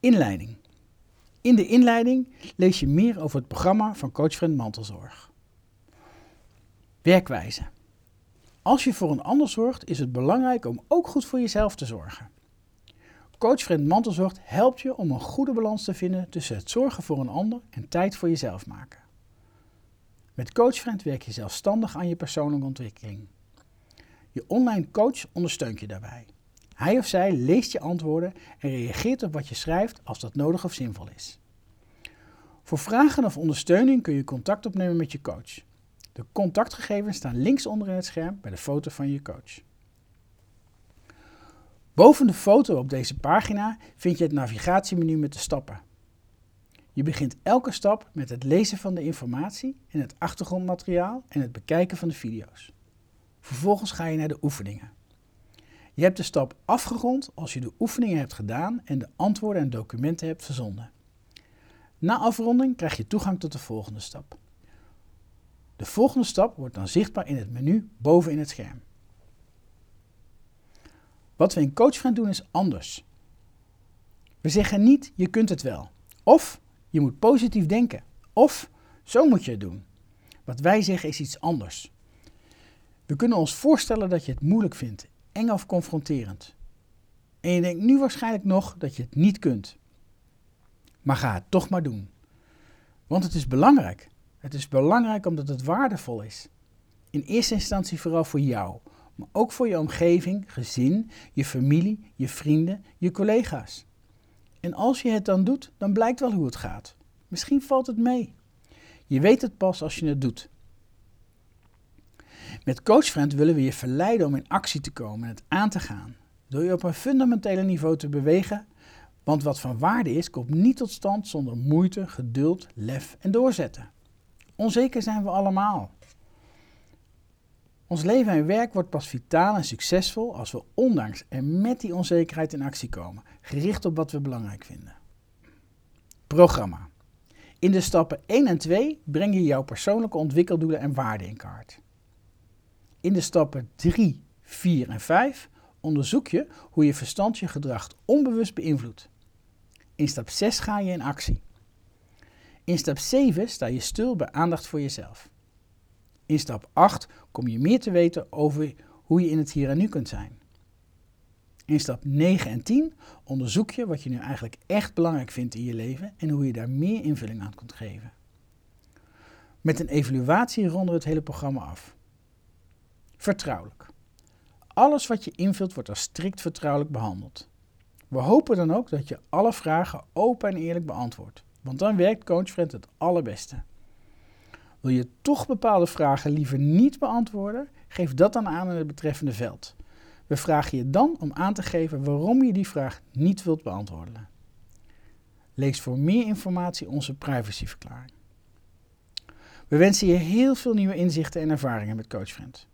Inleiding. In de inleiding lees je meer over het programma van Coachfriend Mantelzorg. Werkwijze. Als je voor een ander zorgt, is het belangrijk om ook goed voor jezelf te zorgen. Coachfriend Mantelzorg helpt je om een goede balans te vinden tussen het zorgen voor een ander en tijd voor jezelf maken. Met Coachfriend werk je zelfstandig aan je persoonlijke ontwikkeling. Je online coach ondersteunt je daarbij. Hij of zij leest je antwoorden en reageert op wat je schrijft als dat nodig of zinvol is. Voor vragen of ondersteuning kun je contact opnemen met je coach. De contactgegevens staan links onder in het scherm bij de foto van je coach. Boven de foto op deze pagina vind je het navigatiemenu met de stappen. Je begint elke stap met het lezen van de informatie en het achtergrondmateriaal en het bekijken van de video's. Vervolgens ga je naar de oefeningen. Je hebt de stap afgerond als je de oefeningen hebt gedaan en de antwoorden en documenten hebt verzonden. Na afronding krijg je toegang tot de volgende stap. De volgende stap wordt dan zichtbaar in het menu boven in het scherm. Wat we in Coach doen is anders. We zeggen niet je kunt het wel. Of je moet positief denken. Of zo moet je het doen. Wat wij zeggen is iets anders. We kunnen ons voorstellen dat je het moeilijk vindt, eng of confronterend. En je denkt nu waarschijnlijk nog dat je het niet kunt. Maar ga het toch maar doen. Want het is belangrijk. Het is belangrijk omdat het waardevol is. In eerste instantie vooral voor jou, maar ook voor je omgeving, gezin, je familie, je vrienden, je collega's. En als je het dan doet, dan blijkt wel hoe het gaat. Misschien valt het mee. Je weet het pas als je het doet. Met Coachfriend willen we je verleiden om in actie te komen en het aan te gaan. Door je op een fundamentele niveau te bewegen, want wat van waarde is, komt niet tot stand zonder moeite, geduld, lef en doorzetten. Onzeker zijn we allemaal. Ons leven en werk wordt pas vitaal en succesvol als we ondanks en met die onzekerheid in actie komen, gericht op wat we belangrijk vinden. Programma. In de stappen 1 en 2 breng je jouw persoonlijke ontwikkeldoelen en waarden in kaart. In de stappen 3, 4 en 5 onderzoek je hoe je verstand je gedrag onbewust beïnvloedt. In stap 6 ga je in actie. In stap 7 sta je stil bij aandacht voor jezelf. In stap 8 kom je meer te weten over hoe je in het hier en nu kunt zijn. In stap 9 en 10 onderzoek je wat je nu eigenlijk echt belangrijk vindt in je leven en hoe je daar meer invulling aan kunt geven. Met een evaluatie ronden we het hele programma af. Vertrouwelijk. Alles wat je invult wordt als strikt vertrouwelijk behandeld. We hopen dan ook dat je alle vragen open en eerlijk beantwoordt, want dan werkt CoachFriend het allerbeste. Wil je toch bepaalde vragen liever niet beantwoorden? Geef dat dan aan in het betreffende veld. We vragen je dan om aan te geven waarom je die vraag niet wilt beantwoorden. Lees voor meer informatie onze privacyverklaring. We wensen je heel veel nieuwe inzichten en ervaringen met CoachFriend.